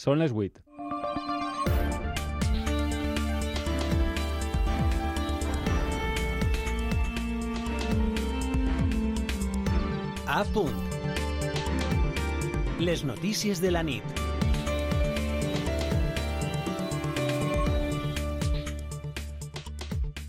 Són les 8. A punt. Les notícies de la nit.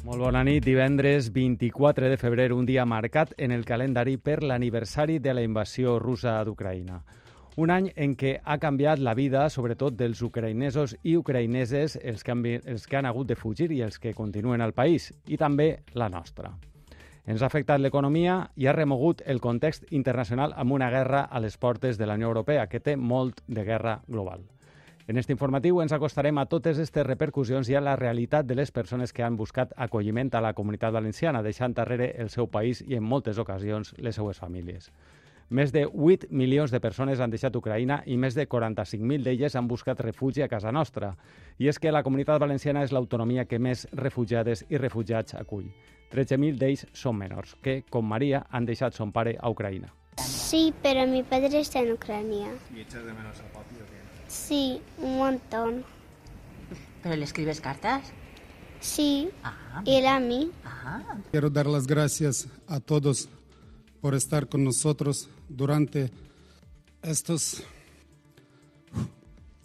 Molt bona nit. Divendres 24 de febrer, un dia marcat en el calendari per l'aniversari de la invasió russa d'Ucraïna. Un any en què ha canviat la vida, sobretot dels ucraïnesos i ucraïneses, els que, han, els que han hagut de fugir i els que continuen al país, i també la nostra. Ens ha afectat l'economia i ha remogut el context internacional amb una guerra a les portes de la Unió Europea, que té molt de guerra global. En aquest informatiu ens acostarem a totes aquestes repercussions i a la realitat de les persones que han buscat acolliment a la comunitat valenciana, deixant darrere el seu país i en moltes ocasions les seues famílies. Més de 8 milions de persones han deixat Ucraïna i més de 45.000 d'elles han buscat refugi a casa nostra. I és que la comunitat valenciana és l'autonomia que més refugiades i refugiats acull. 13.000 d'ells són menors, que, com Maria, han deixat son pare a Ucraïna. Sí, pero mi padre está en Ucrania. ¿Y echas de menos a papi o qué? Sí, un montón. ¿Pero le escribes cartas? Sí, Ah, él a mí. ah. Quiero dar las gracias a todos por estar con nosotros durante estos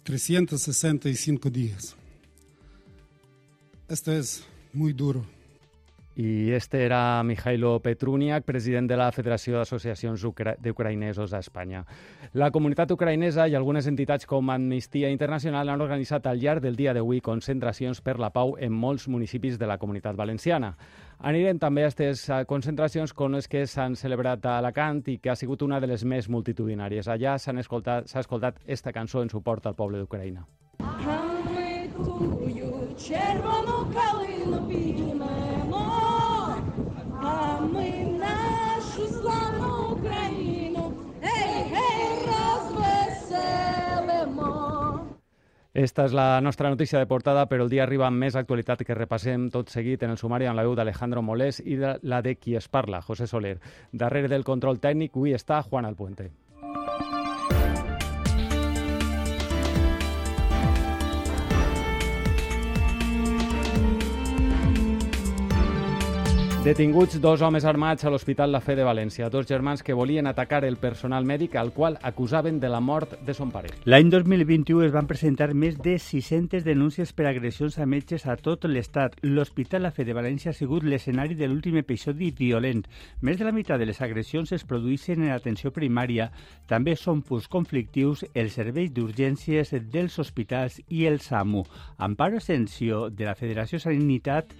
365 días. Esto es muy duro. I este era Mijailo Petruniak, president de la Federació d'Associacions Ucra d'Ucraïnesos a Espanya. La comunitat ucraïnesa i algunes entitats com Amnistia Internacional han organitzat al llarg del dia d'avui concentracions per la pau en molts municipis de la comunitat valenciana. Anirem també a aquestes eh, concentracions com les que s'han celebrat a Alacant i que ha sigut una de les més multitudinàries. Allà s'ha escoltat, s'ha escoltat esta cançó en suport al poble d'Ucraïna. А ми тую червону калину піднімемо, а ми нашу славну Україну, гей, гей, розвеселимо. Esta és la nostra notícia de portada, però el dia arriba amb més actualitat que repassem tot seguit en el sumari amb la veu d'Alejandro Molés i de la de qui es parla, José Soler. Darrere del control tècnic avui està Juan Alpuente. Detinguts dos homes armats a l'Hospital La Fe de València, dos germans que volien atacar el personal mèdic al qual acusaven de la mort de son pare. L'any 2021 es van presentar més de 600 denúncies per agressions a metges a tot l'Estat. L'Hospital La Fe de València ha sigut l'escenari de l'últim episodi violent. Més de la meitat de les agressions es produeixen en atenció primària. També són punts conflictius els serveis d'urgències dels hospitals i el SAMU. Amparo Asensio, de la Federació Sanitat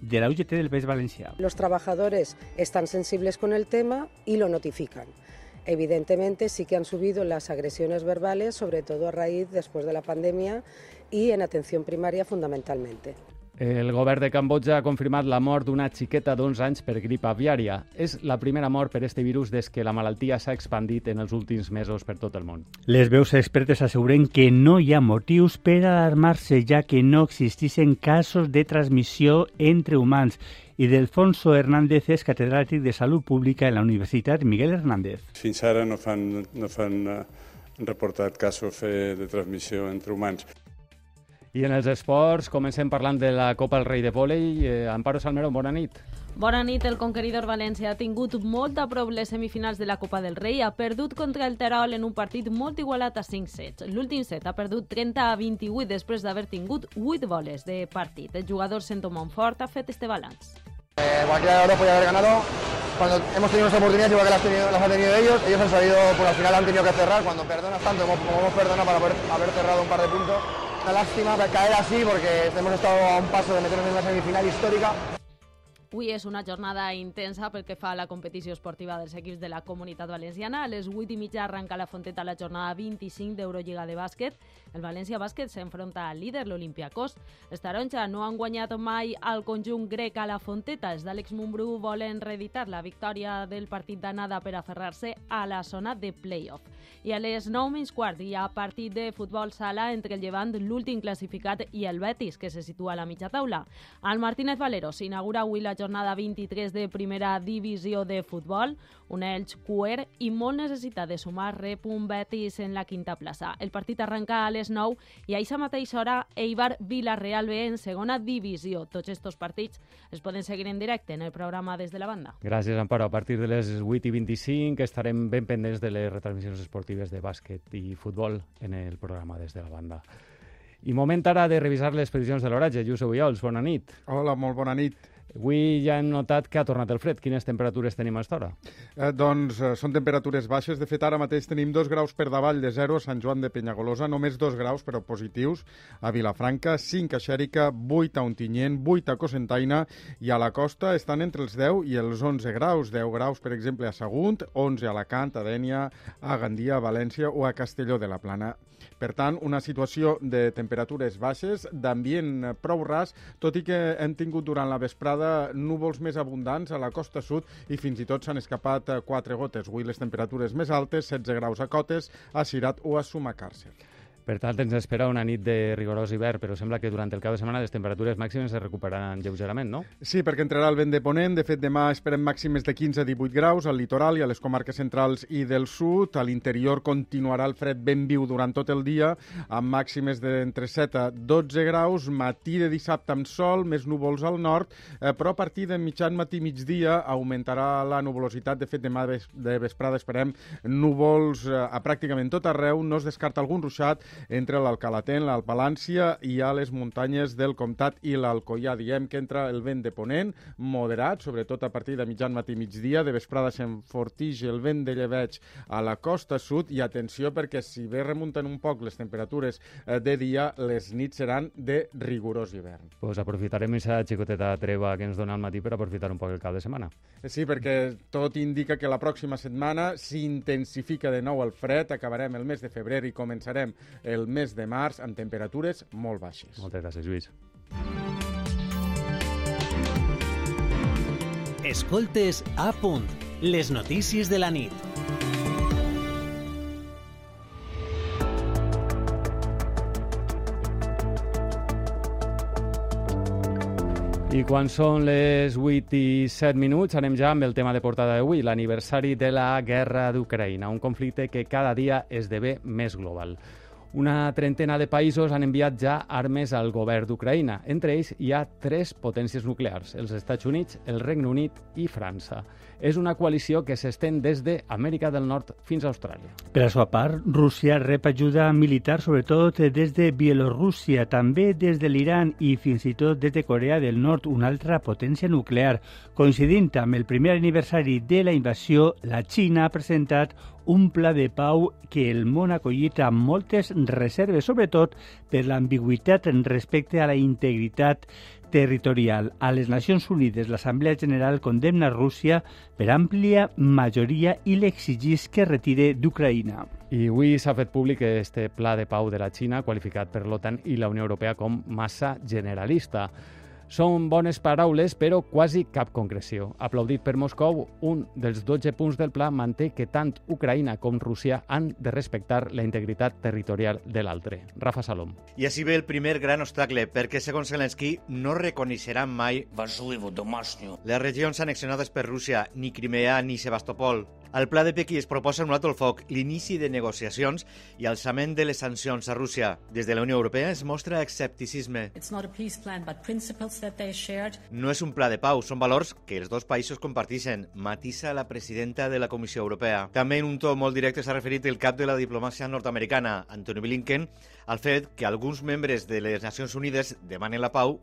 de la UGT del País Valencià. Los trabajadores están sensibles con el tema y lo notifican. Evidentemente sí que han subido las agresiones verbales, sobre todo a raíz después de la pandemia y en atención primaria fundamentalmente. El govern de Cambodja ha confirmat la mort d'una xiqueta d'11 anys per grip aviària. És la primera mort per este virus des que la malaltia s'ha expandit en els últims mesos per tot el món. Les veus expertes asseguren que no hi ha motius per alarmar-se, ja que no existeixen casos de transmissió entre humans. I Delfonso Hernández és catedràtic de Salut Pública en la Universitat Miguel Hernández. Fins ara no fan, no fan eh, reportat casos eh, de transmissió entre humans. I en els esports comencem parlant de la Copa del Rei de Vòlei. Eh, Amparo Salmerón, bona nit. Bona nit, el conqueridor València ha tingut molt a prop les semifinals de la Copa del Rei. Ha perdut contra el Terol en un partit molt igualat a 5 sets. L'últim set ha perdut 30 a 28 després d'haver tingut 8 boles de partit. El jugador Sento Montfort ha fet este balanç. Eh, cualquiera de los dos podía haber ganado. Cuando hemos tenido nuestras oportunidades, igual que las, tenido, las ha tenido ellos, ellos han sabido, pues al final han tenido que cerrar. Cuando perdonas tanto como, como hemos perdonado para haber, haber cerrado un par de puntos, una lástima caer así porque hemos estado a un paso de meternos en una semifinal histórica. Avui és una jornada intensa pel que fa a la competició esportiva dels equips de la Comunitat Valenciana. A les 8 i mitja arranca la Fonteta la jornada 25 d'Eurolliga de bàsquet. El València Bàsquet s'enfronta al líder, l'Olimpiakos. Els taronja no han guanyat mai al conjunt grec a la Fonteta. Els d'Àlex Mumbrú volen reeditar la victòria del partit d'anada per aferrar-se a la zona de play-off. I a les 9 menys quart hi ha partit de futbol sala entre el Llevant, l'últim classificat, i el Betis, que se situa a la mitja taula. Al Martínez Valero s'inaugura avui la jornada 23 de primera divisió de futbol. Un Elx cuer i molt necessitat de sumar rep un Betis en la quinta plaça. El partit arrenca a les 9 i a aquesta mateixa hora Eibar Villarreal B en segona divisió. Tots estos partits es poden seguir en directe en el programa des de la banda. Gràcies, Amparo. A partir de les 8 i 25 estarem ben pendents de les retransmissions esportives de bàsquet i futbol en el programa des de la banda. I moment ara de revisar les previsions de l'oratge. Lluís Obiols, bona nit. Hola, molt bona nit. Avui ja hem notat que ha tornat el fred. Quines temperatures tenim a esta? Eh, doncs eh, són temperatures baixes. De fet, ara mateix tenim dos graus per davall de zero a Sant Joan de Penyagolosa, només dos graus, però positius, a Vilafranca, 5 a Xèrica, 8 a Ontinyent, 8 a Cosentaina, i a la costa estan entre els 10 i els 11 graus. 10 graus, per exemple, a Sagunt, 11 a Alacant, a Dènia, a Gandia, a València o a Castelló de la Plana. Per tant, una situació de temperatures baixes, d'ambient prou ras, tot i que hem tingut durant la vesprada núvols més abundants a la costa sud i fins i tot s'han escapat eh, quatre gotes. Avui les temperatures més altes, 16 graus a Cotes, a Cirat o a Sumacàrcer. Per tant, ens espera una nit de rigorós hivern, però sembla que durant el cap de setmana les temperatures màximes es recuperaran lleugerament, no? Sí, perquè entrarà el vent de ponent. De fet, demà esperem màximes de 15 a 18 graus al litoral i a les comarques centrals i del sud. A l'interior continuarà el fred ben viu durant tot el dia, amb màximes d'entre 7 a 12 graus. Matí de dissabte amb sol, més núvols al nord, eh, però a partir de mitjan matí migdia augmentarà la nuvolositat. De fet, demà de vesprada esperem núvols eh, a pràcticament tot arreu. No es descarta algun ruixat entre l'Alcalatén, l'Alpalància i a les muntanyes del Comtat i l'Alcoià. Diem que entra el vent de ponent, moderat, sobretot a partir de mitjan matí i migdia. De vesprada s'enfortix el vent de lleveig a la costa sud i atenció perquè si bé remunten un poc les temperatures eh, de dia, les nits seran de rigorós hivern. Pues aprofitarem aquesta xicoteta treva que ens dona el matí per aprofitar un poc el cap de setmana. Sí, perquè tot indica que la pròxima setmana s'intensifica de nou el fred, acabarem el mes de febrer i començarem el mes de març amb temperatures molt baixes. Moltes gràcies, Lluís. Escoltes a punt. Les notícies de la nit. I quan són les 8 i 7 minuts anem ja amb el tema de portada d'avui, l'aniversari de la guerra d'Ucraïna, un conflicte que cada dia esdevé més global. Una trentena de països han enviat ja armes al govern d'Ucraïna. Entre ells hi ha tres potències nuclears, els Estats Units, el Regne Unit i França. És una coalició que s'estén des d'Amèrica del Nord fins a Austràlia. Per la seva part, Rússia rep ajuda militar sobretot des de Bielorússia, també des de l'Iran i fins i tot des de Corea del Nord, una altra potència nuclear. Coincidint amb el primer aniversari de la invasió, la Xina ha presentat un pla de pau que el món ha acollit amb moltes reserves, sobretot per l'ambigüitat respecte a la integritat territorial. A les Nacions Unides, l'Assemblea General condemna Rússia per àmplia majoria i l'exigís que retire d'Ucraïna. I avui s'ha fet públic este pla de pau de la Xina, qualificat per l'OTAN i la Unió Europea com massa generalista. Són bones paraules, però quasi cap concreció. Aplaudit per Moscou, un dels 12 punts del pla manté que tant Ucraïna com Rússia han de respectar la integritat territorial de l'altre. Rafa Salom. I així ve el primer gran obstacle, perquè, segons Zelensky, no reconeixeran mai les regions annexionades per Rússia, ni Crimea ni Sebastopol. Al pla de Pequí es proposa un altre foc, l'inici de negociacions i alçament de les sancions a Rússia. Des de la Unió Europea es mostra escepticisme. Plan, no és un pla de pau, són valors que els dos països comparteixen, matisa la presidenta de la Comissió Europea. També en un to molt directe s'ha referit el cap de la diplomàcia nord-americana, Anthony Blinken, al fet que alguns membres de les Nacions Unides demanen la pau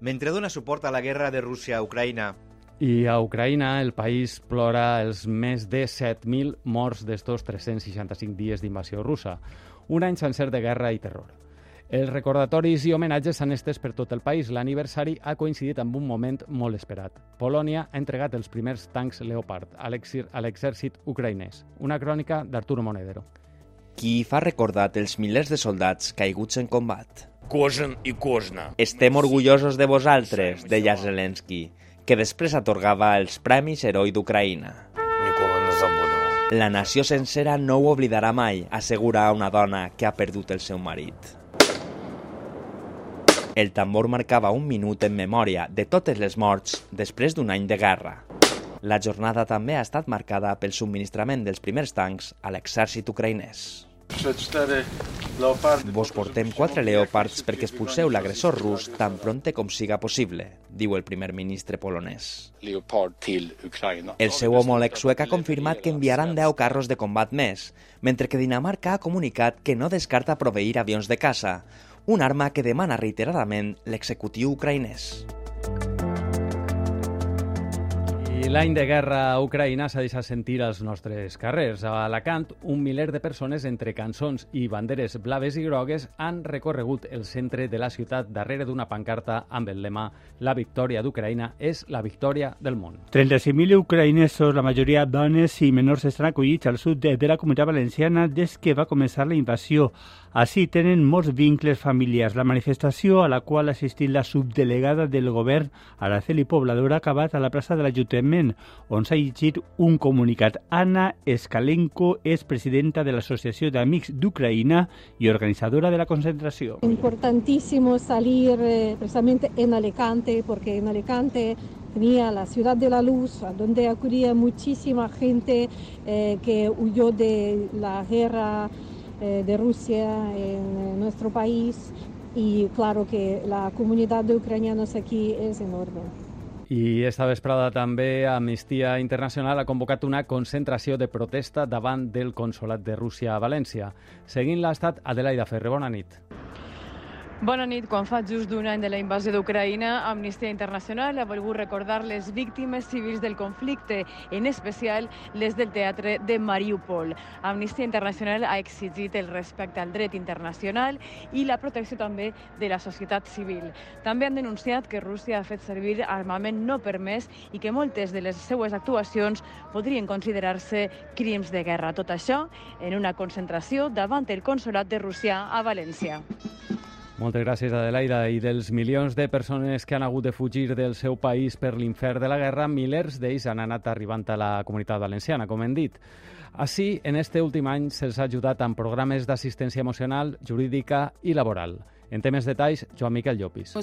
mentre dona suport a la guerra de Rússia a Ucraïna. I a Ucraïna el país plora els més de 7.000 morts d'estos 365 dies d'invasió russa. Un any sencer de guerra i terror. Els recordatoris i homenatges s'han estès per tot el país. L'aniversari ha coincidit amb un moment molt esperat. Polònia ha entregat els primers tancs Leopard a l'exèrcit ucraïnès. Una crònica d'Arturo Monedero. Qui fa recordat els milers de soldats caiguts en combat. Кожен і кожна. Estem orgullosos de vosaltres, deia Zelensky, que després atorgava els Premis Heroi d'Ucraïna. La nació sencera no ho oblidarà mai, assegura una dona que ha perdut el seu marit. El tambor marcava un minut en memòria de totes les morts després d'un any de guerra. La jornada també ha estat marcada pel subministrament dels primers tancs a l'exèrcit ucraïnès. Vos portem quatre leopards perquè expulseu l'agressor rus tan prompte com siga possible, diu el primer ministre polonès. El seu homòleg suec ha confirmat que enviaran 10 carros de combat més, mentre que Dinamarca ha comunicat que no descarta proveir avions de caça, una arma que demana reiteradament l'executiu ucraïnès. L'any de guerra a Ucraïna s'ha deixat sentir als nostres carrers. A Alacant, un miler de persones entre cançons i banderes blaves i grogues han recorregut el centre de la ciutat darrere d'una pancarta amb el lema «La victòria d'Ucraïna és la victòria del món». 35.000 ucraïnesos, la majoria dones i menors, estan acollits al sud de la comunitat valenciana des que va començar la invasió. Així tenen molts vincles familiars. La manifestació a la qual ha assistit la subdelegada del govern, Araceli Poblador, ha acabat a la plaça de l'Ajuntament, on s'ha llegit un comunicat. Anna Eskalenko és presidenta de l'Associació d'Amics d'Ucraïna i organitzadora de la concentració. Importantísimo salir eh, precisamente en Alicante, porque en Alicante tenía la ciudad de la luz, donde acudía muchísima gente eh, que huyó de la guerra de Rusia en nuestro país y claro que la comunidad de ucranianos aquí es enorme. I esta vesprada també Amnistia Internacional ha convocat una concentració de protesta davant del Consolat de Rússia a València. Seguint l'estat, Adelaida Ferre, bona nit. Bona nit. Quan fa just d'un any de la invasió d'Ucraïna, Amnistia Internacional ha volgut recordar les víctimes civils del conflicte, en especial les del teatre de Mariupol. Amnistia Internacional ha exigit el respecte al dret internacional i la protecció també de la societat civil. També han denunciat que Rússia ha fet servir armament no permès i que moltes de les seues actuacions podrien considerar-se crims de guerra. Tot això en una concentració davant el Consolat de Rússia a València. Moltes gràcies, Adelaida. I dels milions de persones que han hagut de fugir del seu país per l'infern de la guerra, milers d'ells han anat arribant a la comunitat valenciana, com hem dit. Així, en este últim any se'ls ha ajudat amb programes d'assistència emocional, jurídica i laboral. En té més detalls, Joan Miquel Llopis.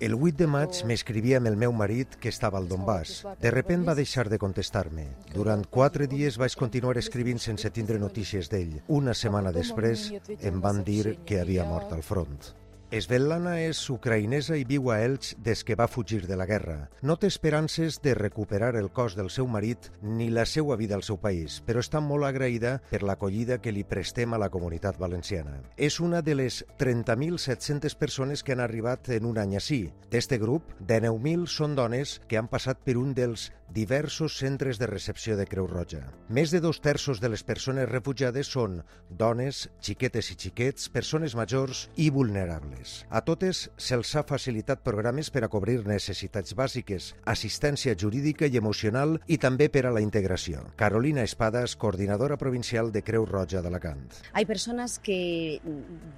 El 8 de maig m'escrivia amb el meu marit que estava al Donbass. De repent va deixar de contestar-me. Durant quatre dies vaig continuar escrivint sense tindre notícies d'ell. Una setmana després em van dir que havia mort al front. Svetlana és ucraïnesa i viu a Elx des que va fugir de la guerra. No té esperances de recuperar el cos del seu marit ni la seva vida al seu país, però està molt agraïda per l'acollida que li prestem a la comunitat valenciana. És una de les 30.700 persones que han arribat en un any així. D'este grup, de 9.000 són dones que han passat per un dels diversos centres de recepció de Creu Roja. Més de dos terços de les persones refugiades són dones, xiquetes i xiquets, persones majors i vulnerables. A totes se'ls ha facilitat programes per a cobrir necessitats bàsiques, assistència jurídica i emocional i també per a la integració. Carolina Espadas, coordinadora provincial de Creu Roja d'Alacant. Hay personas que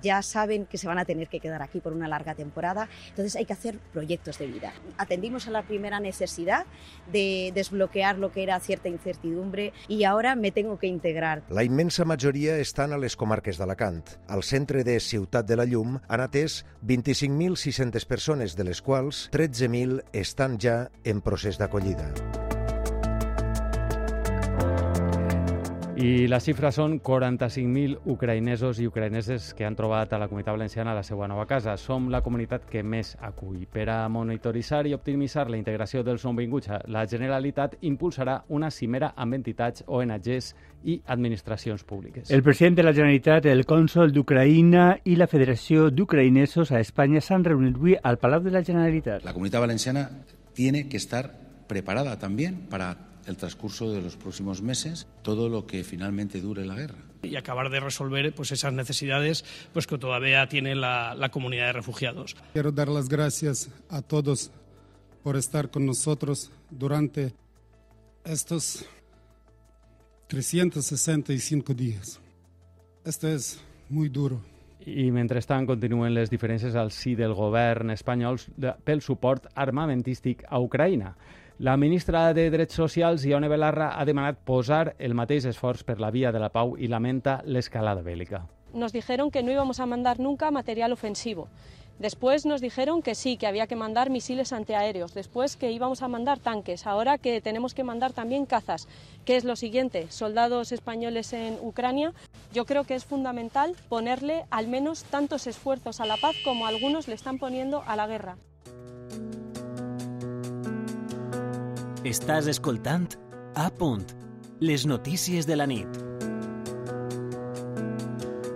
ya saben que se van a tener que quedar aquí por una larga temporada, entonces hay que hacer proyectos de vida. Atendimos a la primera necesidad de desbloquear lo que era cierta incertidumbre y ahora me tengo que integrar. La immensa majoria estan a les comarques d'Alacant. Al centre de Ciutat de la Llum han atès 25.600 persones, de les quals 13.000 estan ja en procés d'acollida. I la xifra són 45.000 ucraïnesos i ucraïneses que han trobat a la comunitat valenciana la seva nova casa. Som la comunitat que més acull. Per a monitoritzar i optimitzar la integració dels nouvinguts, la Generalitat impulsarà una cimera amb entitats, ONGs i administracions públiques. El president de la Generalitat, el cònsol d'Ucraïna i la Federació d'Ucraïnesos a Espanya s'han reunit avui al Palau de la Generalitat. La comunitat valenciana tiene que estar preparada también para el transcurso de los próximos meses todo lo que finalmente dure la guerra. y acabar de resolver pues, esas necesidades pues, que todavía tiene la, la comunidad de refugiados. Quiero dar las gracias a todos por estar con nosotros durante estos 365 días. Esto es muy duro. I mentrestant continuen les diferències al si del govern espanyol pel suport armamentístic a Ucraïna. La ministra de Drets Socials, Ione Belarra, ha demanat posar el mateix esforç per la via de la pau i lamenta l'escalada bèl·lica. nos dijeron que no íbamos a mandar nunca material ofensivo. Después nos dijeron que sí, que había que mandar misiles antiaéreos, después que íbamos a mandar tanques, ahora que tenemos que mandar también cazas. ¿Qué es lo siguiente? Soldados españoles en Ucrania. Yo creo que es fundamental ponerle al menos tantos esfuerzos a la paz como algunos le están poniendo a la guerra. Estàs escoltant A Punt, les notícies de la nit.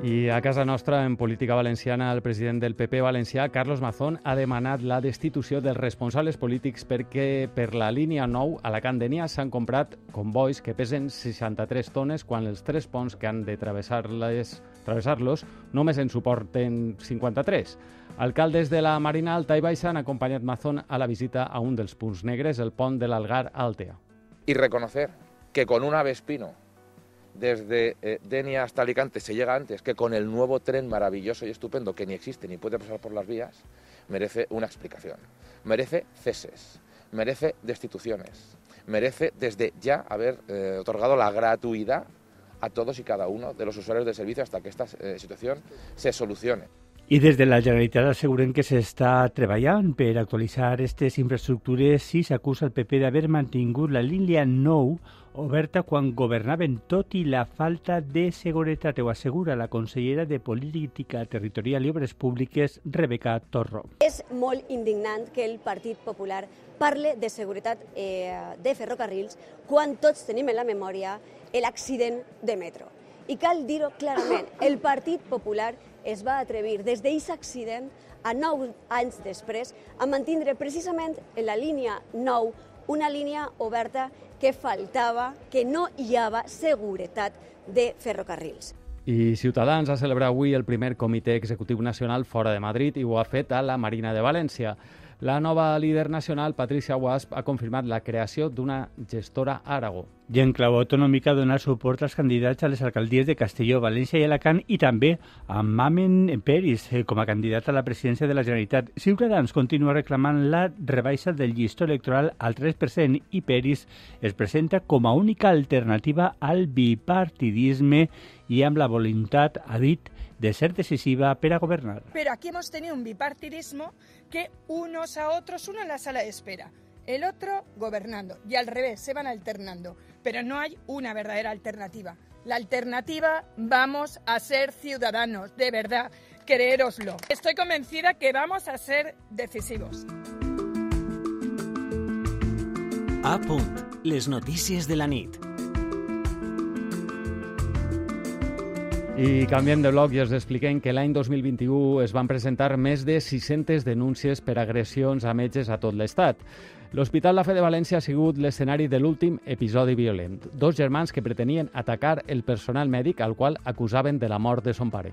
I a casa nostra, en política valenciana, el president del PP valencià, Carlos Mazón, ha demanat la destitució dels responsables polítics perquè per la línia 9 a la Candenia s'han comprat convois que pesen 63 tones quan els tres ponts que han de travessar-los travessar només en suporten 53. Alcaldes de la Marina Alta i Baixa han Mazón a la visita a un dels punts negres, el pont de l'Algar Altea. Y reconocer que con un Avespino desde eh, Denia hasta Alicante se llega antes que con el nuevo tren maravilloso y estupendo que ni existe ni puede pasar por las vías, merece una explicación. Merece ceses, merece destituciones, merece desde ya haber eh, otorgado la gratuidad a todos y cada uno de los usuarios del servicio hasta que esta eh, situación se solucione. I des de la Generalitat asseguren que s'està treballant per actualitzar aquestes infraestructures si s'acusa el PP d'haver mantingut la línia 9 oberta quan governaven tot i la falta de seguretat, ho assegura la consellera de Política Territorial i Obres Públiques, Rebeca Torro. És molt indignant que el Partit Popular parle de seguretat eh, de ferrocarrils quan tots tenim en la memòria l'accident de metro. I cal dir-ho clarament, el Partit Popular es va atrevir des d'aquest accident a nou anys després a mantindre precisament en la línia 9 una línia oberta que faltava, que no hi havia seguretat de ferrocarrils. I Ciutadans ha celebrat avui el primer comitè executiu nacional fora de Madrid i ho ha fet a la Marina de València. La nova líder nacional, Patricia Wasp, ha confirmat la creació d'una gestora Àrago. I en clau autonòmica donar suport als candidats a les alcaldies de Castelló, València i Alacant i també a Mamen Peris eh, com a candidat a la presidència de la Generalitat. Ciutadans continua reclamant la rebaixa del llistó electoral al 3% i Peris es presenta com a única alternativa al bipartidisme i amb la voluntat, ha dit, de ser decisiva para gobernar. Pero aquí hemos tenido un bipartidismo que unos a otros, uno en la sala de espera, el otro gobernando, y al revés, se van alternando, pero no hay una verdadera alternativa. La alternativa, vamos a ser ciudadanos, de verdad, creéroslo. Estoy convencida que vamos a ser decisivos. A punt, les notícies de la nit. I canviem de bloc i us expliquem que l'any 2021 es van presentar més de 600 denúncies per agressions a metges a tot l'Estat. L'Hospital La Fe de València ha sigut l'escenari de l'últim episodi violent. Dos germans que pretenien atacar el personal mèdic al qual acusaven de la mort de son pare.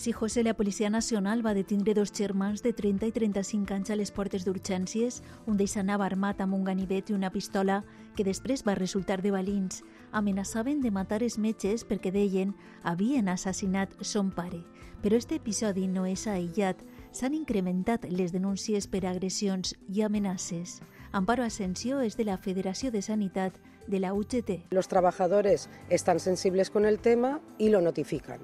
Si José, la Policia Nacional va detindre dos germans de 30 i 35 anys a les portes d'urgències. Un d'ells anava armat amb un ganivet i una pistola que després va resultar de balins. Amenaçaven de matar els metges perquè deien havien assassinat son pare. Però este episodi no és aïllat. S'han incrementat les denúncies per agressions i amenaces. Amparo Asensio és de la Federació de Sanitat de la UGT. Los trabajadores están sensibles con el tema y lo notifican.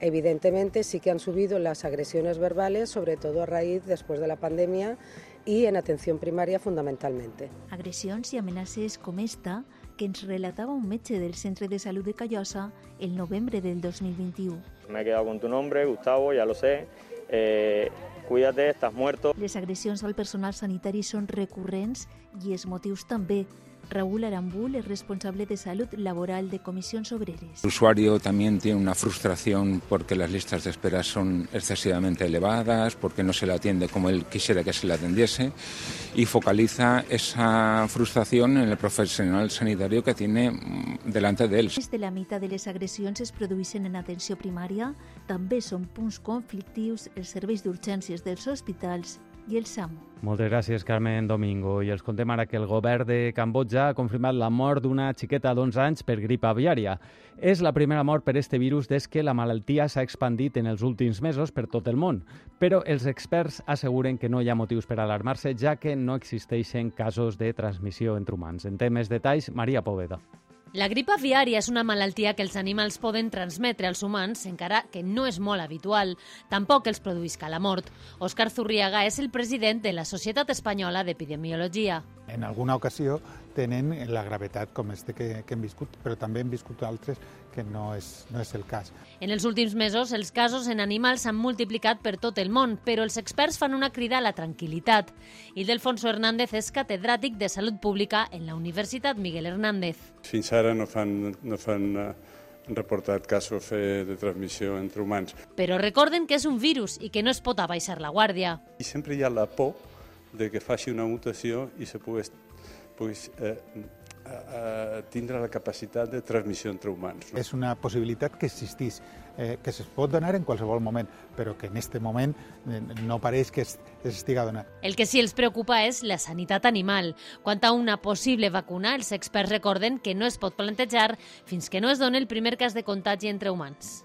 Evidentemente sí que han subido las agresiones verbales, sobre todo a raíz después de la pandemia y en atención primaria fundamentalmente. Agressions i amenaces com esta que ens relatava un metge del Centre de Salud de Callosa el novembre del 2021. Me he quedado con tu nombre, Gustavo, ya lo sé. Eh, cuídate, estás muerto. Les agressions al personal sanitari són recurrents i els motius també. Raúl Arambul es responsable de salud laboral de comisiones obreras. El usuario también tiene una frustración porque las listas de espera son excesivamente elevadas, porque no se le atiende como él quisiera que se le atendiese y focaliza esa frustración en el profesional sanitario que tiene mm, delante de él. Més de la meitat de les agressions es produeixen en atenció primària, també són punts conflictius els serveis d'urgències dels hospitals i el SAMU. Moltes gràcies, Carmen Domingo. I els contem ara que el govern de Cambodja ha confirmat la mort d'una xiqueta d'11 anys per grip aviària. És la primera mort per este virus des que la malaltia s'ha expandit en els últims mesos per tot el món. Però els experts asseguren que no hi ha motius per alarmar-se, ja que no existeixen casos de transmissió entre humans. En temes detalls, Maria Poveda. La grip aviària és una malaltia que els animals poden transmetre als humans, encara que no és molt habitual. Tampoc els produïsca la mort. Òscar Zurriaga és el president de la Societat Espanyola d'Epidemiologia. En alguna ocasió tenen la gravetat com este que, que hem viscut, però també hem viscut altres que no és, no és el cas. En els últims mesos, els casos en animals s'han multiplicat per tot el món, però els experts fan una crida a la tranquil·litat. Ildefonso Hernández és catedràtic de Salut Pública en la Universitat Miguel Hernández. Fins ara no fan, no fan uh, reportat casos de transmissió entre humans. Però recorden que és un virus i que no es pot abaixar la guàrdia. I sempre hi ha la por de que faci una mutació i se pugui, pugui eh, eh, tindre la capacitat de transmissió entre humans. No? És una possibilitat que existís, eh, que es pot donar en qualsevol moment, però que en aquest moment eh, no pareix que es, es estiga donant. El que sí els preocupa és la sanitat animal. Quant a una possible vacuna, els experts recorden que no es pot plantejar fins que no es doni el primer cas de contagi entre humans.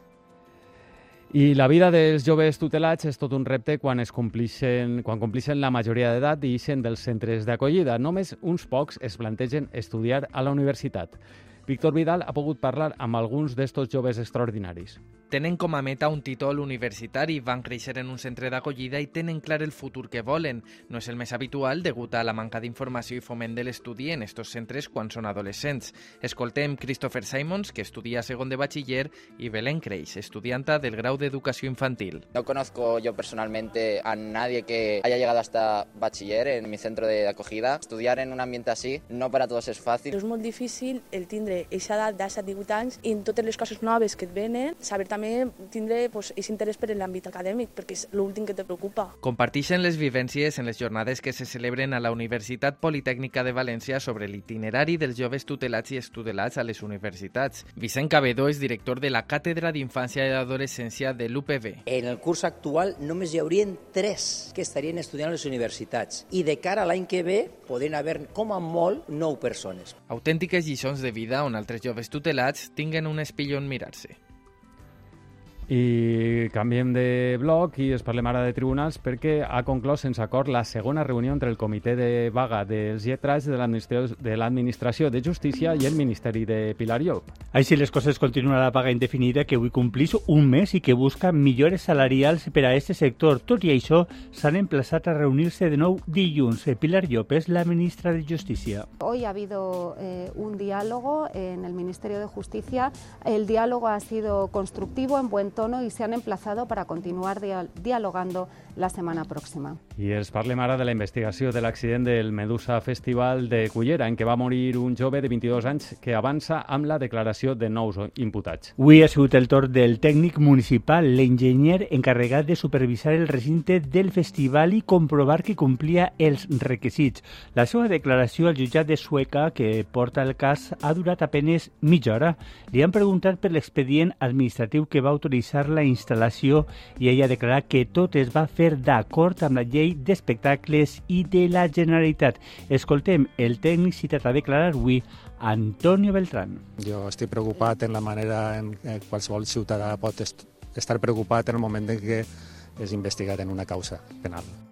I la vida dels joves tutelats és tot un repte quan es complixen, quan complixen la majoria d'edat i ixen dels centres d'acollida. Només uns pocs es plantegen estudiar a la universitat. Víctor Vidal ha pogut parlar amb alguns d'estos joves extraordinaris. Tenen com a meta un títol universitari, van créixer en un centre d'acollida i tenen clar el futur que volen. No és el més habitual degut a la manca d'informació i foment de l'estudi en estos centres quan són adolescents. Escoltem Christopher Simons, que estudia segon de batxiller, i Belén Creix, estudianta del grau d'Educació Infantil. No conozco yo personalmente a nadie que haya llegado hasta bachiller en mi centro de acogida. Estudiar en un ambiente así no para todos és fàcil. És molt difícil el tindre aquesta edat de 7-18 anys i en totes les coses noves que et venen, saber també tindre pues, aquest interès per l'àmbit acadèmic, perquè és l'últim que te preocupa. Compartixen les vivències en les jornades que se celebren a la Universitat Politècnica de València sobre l'itinerari dels joves tutelats i estudelats a les universitats. Vicent Cabedo és director de la Càtedra d'Infància i Adolescència de l'UPB. En el curs actual només hi haurien tres que estarien estudiant a les universitats i de cara a l'any que ve poden haver com a molt nou persones. Autèntiques lliçons de vida on altres joves tutelats tinguen un espill on mirar-se. I canviem de bloc i es parlem ara de tribunals perquè ha conclòs sense acord la segona reunió entre el comitè de vaga dels lletrats de l'Administració de Justícia i el Ministeri de Pilar Llop. Així les coses continua la paga indefinida que avui complís un mes i que busca millores salarials per a aquest sector. Tot i això, s'han emplaçat a reunir-se de nou dilluns. Pilar Llop és la ministra de Justícia. Hoy ha habido eh, un diálogo en el Ministerio de Justicia. El diálogo ha sido constructivo, en buen tono y se han emplazado para continuar dialogando la setmana pròxima. I els parlem ara de la investigació de l'accident del Medusa Festival de Cullera, en què va morir un jove de 22 anys que avança amb la declaració de nous imputats. Avui ha sigut el torn del tècnic municipal, l'enginyer encarregat de supervisar el recinte del festival i comprovar que complia els requisits. La seva declaració al jutjat de Sueca, que porta el cas, ha durat apenes mitja hora. Li han preguntat per l'expedient administratiu que va autoritzar la instal·lació i ella ha declarat que tot es va fer d'acord amb la llei d'espectacles i de la Generalitat. Escoltem el tècnic citat a declarar avui, Antonio Beltrán. Jo estic preocupat en la manera en què qualsevol ciutadà pot est estar preocupat en el moment en què és investigat en una causa penal.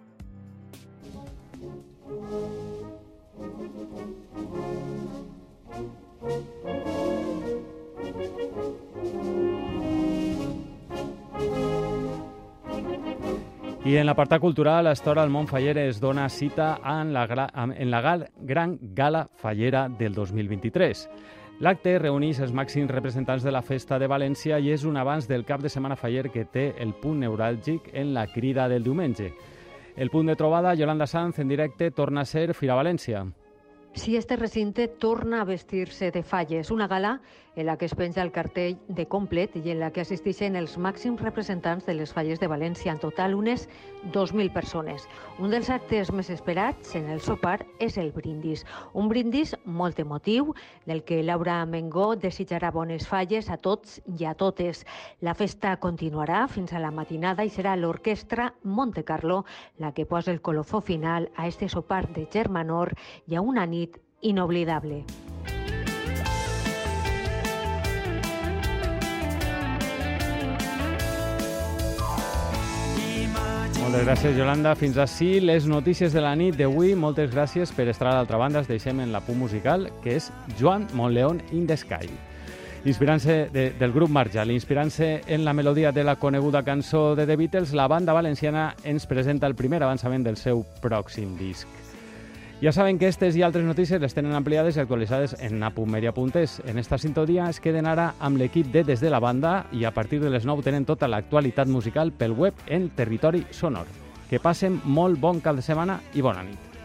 I en l'apartat cultural, l'Estora del Mont Faller es dona cita en la, en la gal, Gran Gala Fallera del 2023. L'acte reuneix els màxims representants de la Festa de València i és un abans del cap de setmana faller que té el punt neuràlgic en la crida del diumenge. El punt de trobada, Yolanda Sanz, en directe, torna a ser Fira València. Si este recinte torna a vestir-se de falles, una gala en la que es penja el cartell de complet i en la que assisteixen els màxims representants de les falles de València, en total unes 2.000 persones. Un dels actes més esperats en el sopar és el brindis, un brindis molt emotiu, del que Laura Mengó desitjarà bones falles a tots i a totes. La festa continuarà fins a la matinada i serà l'orquestra Monte Carlo la que posa el colofó final a este sopar de Germanor i a una nit inoblidable. Moltes gràcies, Yolanda. Fins així les notícies de la nit d'avui. Moltes gràcies per estar a l'altra banda. Es deixem en la punt musical, que és Joan Montleón in the Sky. Inspirant-se de, del grup Marjal, inspirant-se en la melodia de la coneguda cançó de The Beatles, la banda valenciana ens presenta el primer avançament del seu pròxim disc. Ja saben que aquestes i altres notícies les tenen ampliades i actualitzades en apumedia.es. En esta sintonia es queden ara amb l'equip de Des de la Banda i a partir de les 9 tenen tota l'actualitat musical pel web en Territori Sonor. Que passen molt bon cap de setmana i bona nit.